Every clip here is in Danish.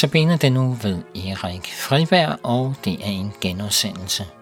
Notabene den nu ved Erik Friberg, og det er en genudsendelse.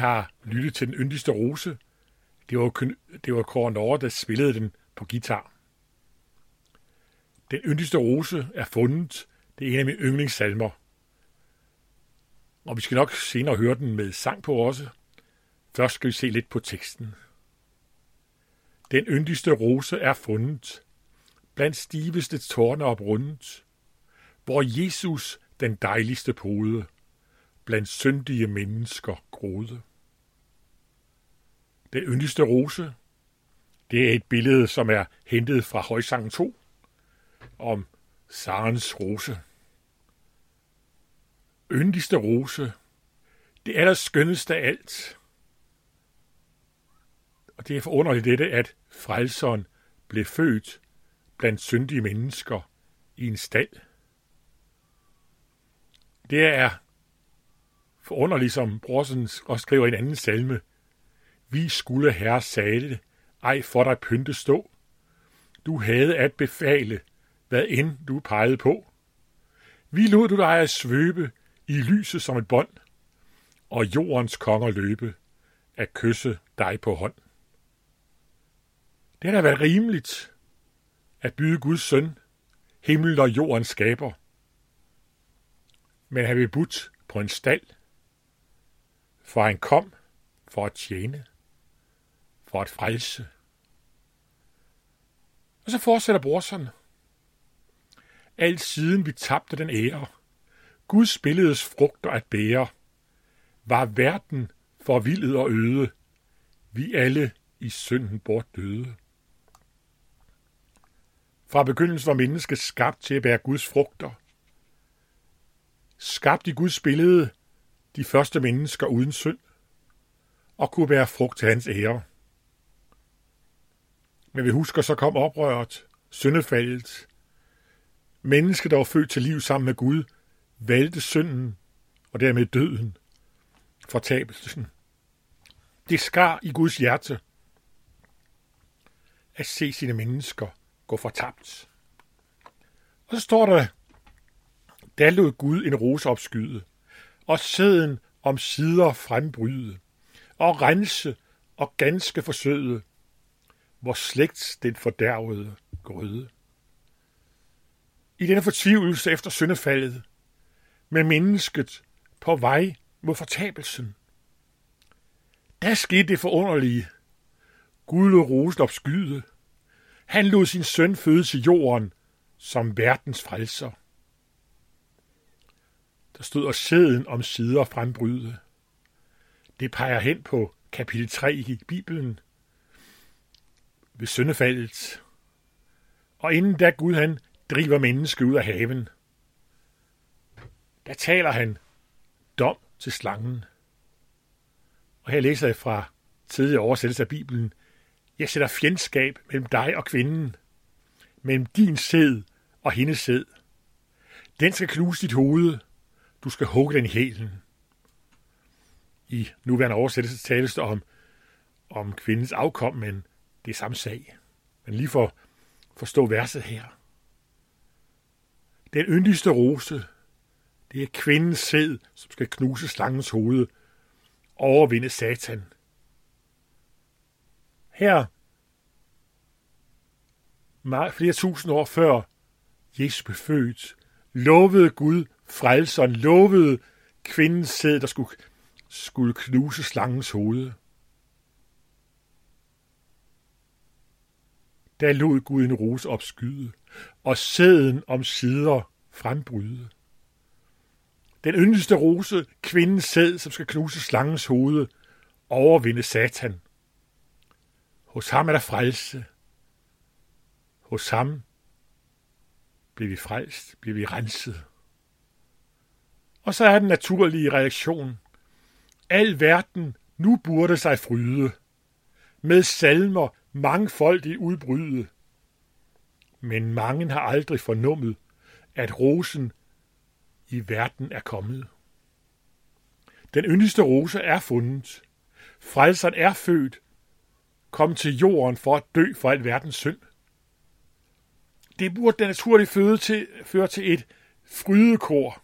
Har lyttet til den yndigste rose. Det var, det var Kåre Norge, der spillede den på guitar. Den yndigste rose er fundet. Det er en af mine yndlingssalmer. Og vi skal nok senere høre den med sang på også. Først skal vi se lidt på teksten. Den yndigste rose er fundet, blandt stiveste tårne oprundet, hvor Jesus den dejligste pode, blandt syndige mennesker grode. Den yndigste rose, det er et billede, som er hentet fra Højsang 2 om Sarens rose. Yndigste rose, det er der skønneste af alt. Og det er forunderligt dette, at frelseren blev født blandt syndige mennesker i en stald. Det er forunderligt, som Brorsen også skriver i en anden salme. Vi skulle herre sale, ej for dig pynte stå. Du havde at befale, hvad end du pegede på. Vi lod du dig at svøbe i lyset som et bånd, og jordens konger løbe at kysse dig på hånd. Det har da været rimeligt at byde Guds søn, himmel og jordens skaber. Men han blev budt på en stald, for han kom for at tjene, for at frelse. Og så fortsætter brorsen. Alt siden vi tabte den ære, Guds billedes frugter at bære, var verden forvildet og øde, vi alle i synden bort døde. Fra begyndelsen var mennesket skabt til at bære Guds frugter. Skabt i Guds billede de første mennesker uden synd, og kunne bære frugt til hans ære. Men vi husker, så kom oprøret, syndefaldet. Mennesket, der var født til liv sammen med Gud, valgte synden og dermed døden, fortabelsen. Det skar i Guds hjerte at se sine mennesker gå fortabt. Og så står der, da lod Gud en rose opskyde, og sæden om sider frembryde, og rense og ganske forsøde, hvor slægt den fordærvede grøde. I denne fortvivlelse efter syndefaldet, med mennesket på vej mod fortabelsen, der skete det forunderlige. Gud lod rosen opskyde. Han lod sin søn føde til jorden som verdens frelser. Der stod og sæden om sider frembryde. Det peger hen på kapitel 3 i Bibelen ved syndefaldet. Og inden da Gud han driver mennesket ud af haven, der taler han dom til slangen. Og her læser jeg fra tidligere oversættelse af Bibelen. Jeg sætter fjendskab mellem dig og kvinden, mellem din sæd og hendes sæd. Den skal knuse dit hoved, du skal hugge den i hælen. I nuværende oversættelse tales der om, om kvindens afkom, men det er samme sag. Men lige for at forstå verset her. Den yndigste rose, det er kvindens sæd, som skal knuse slangens hoved, overvinde satan. Her, flere tusind år før Jesus blev født, lovede Gud frelseren, lovede kvindens sæd, der skulle, skulle knuse slangens hoved. Der lod Gud en rose opskyde, og sæden om sider frembryde. Den yndeste rose, kvindens sæd, som skal knuse slangens hoved, overvinde satan. Hos ham er der frelse. Hos ham bliver vi frelst, bliver vi renset. Og så er den naturlige reaktion. Al verden nu burde sig fryde. Med salmer mangfoldigt udbryde. Men mange har aldrig fornummet, at rosen i verden er kommet. Den yndigste rose er fundet. Frelseren er født, kom til jorden for at dø for al verdens synd. Det burde den naturlige føde til, føre til et frydekor.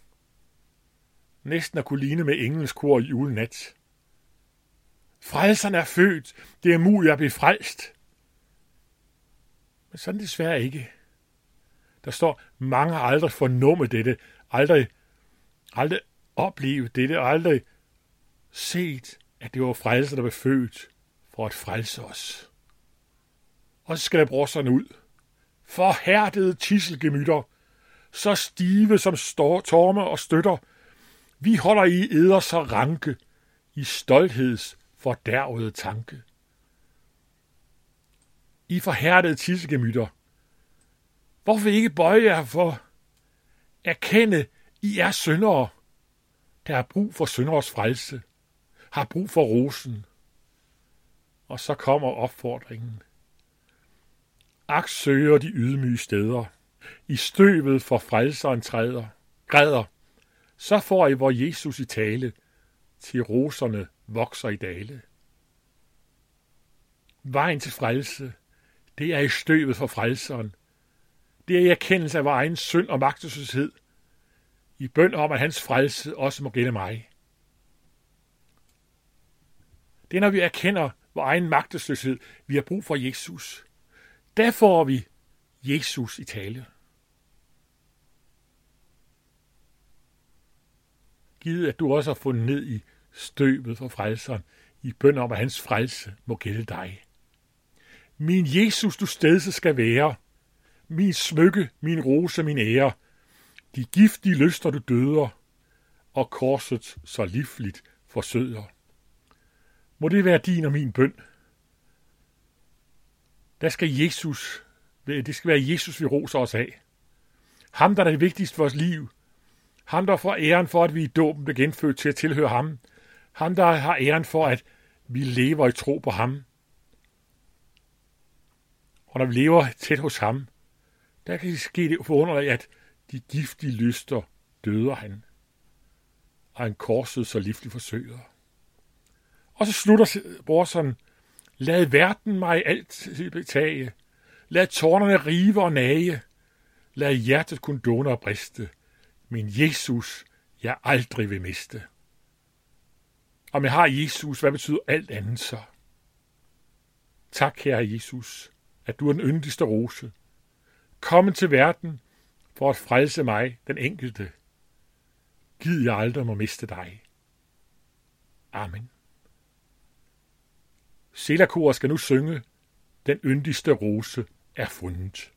Næsten at kunne ligne med engelsk kor i julenat. Frelseren er født. Det er muligt at blive frelst. Men sådan desværre ikke. Der står, mange har aldrig fornummet dette, aldrig, aldrig oplevet dette, aldrig set, at det var frelser, der var født for at frelse os. Og så skal der bruge sådan ud. Forhærdede tisselgemytter, så stive som står, torme og støtter, vi holder i eder så ranke, i stoltheds fordærvede tanke. I forhærdede tissegemytter. hvorfor ikke bøje jer for erkende, I er syndere, der har brug for synderes frelse, har brug for rosen, og så kommer opfordringen. Ak søger de ydmyge steder, i støvet for frelseren træder, græder, så får I hvor Jesus i tale, til roserne vokser i dale. Vejen til frelse, det er i støvet for frelseren. Det er i erkendelse af vores egen synd og magtesløshed. I bøn om, at hans frelse også må gælde mig. Det er, når vi erkender, vores egen magtesløshed. Vi har brug for Jesus. Der får vi Jesus i tale. Givet, at du også har fundet ned i støvet for frelseren, i bøn om, at hans frelse må gælde dig. Min Jesus, du stedse skal være, min smykke, min rose, min ære, de giftige lyster du døder, og korset så livligt forsøger. Må det være din og min bøn. Der skal Jesus, øh, det skal være Jesus, vi roser os af. Ham, der er det vigtigste for vores liv. Ham, der får æren for, at vi i dåben blev genfødt til at tilhøre ham. Ham, der har æren for, at vi lever i tro på ham. Og når vi lever tæt hos ham, der kan det ske det forunderligt, at de giftige lyster døder han, og han korset så livligt forsøger. Og så slutter brorsen, lad verden mig alt betage, lad tårnerne rive og nage, lad hjertet kun dåne og briste, min Jesus, jeg aldrig vil miste. Om jeg har Jesus, hvad betyder alt andet så? Tak, kære Jesus, at du er den yndigste rose. Kom til verden for at frelse mig, den enkelte. Gid jeg aldrig må miste dig. Amen. Selakor skal nu synge, den yndigste rose er fundet.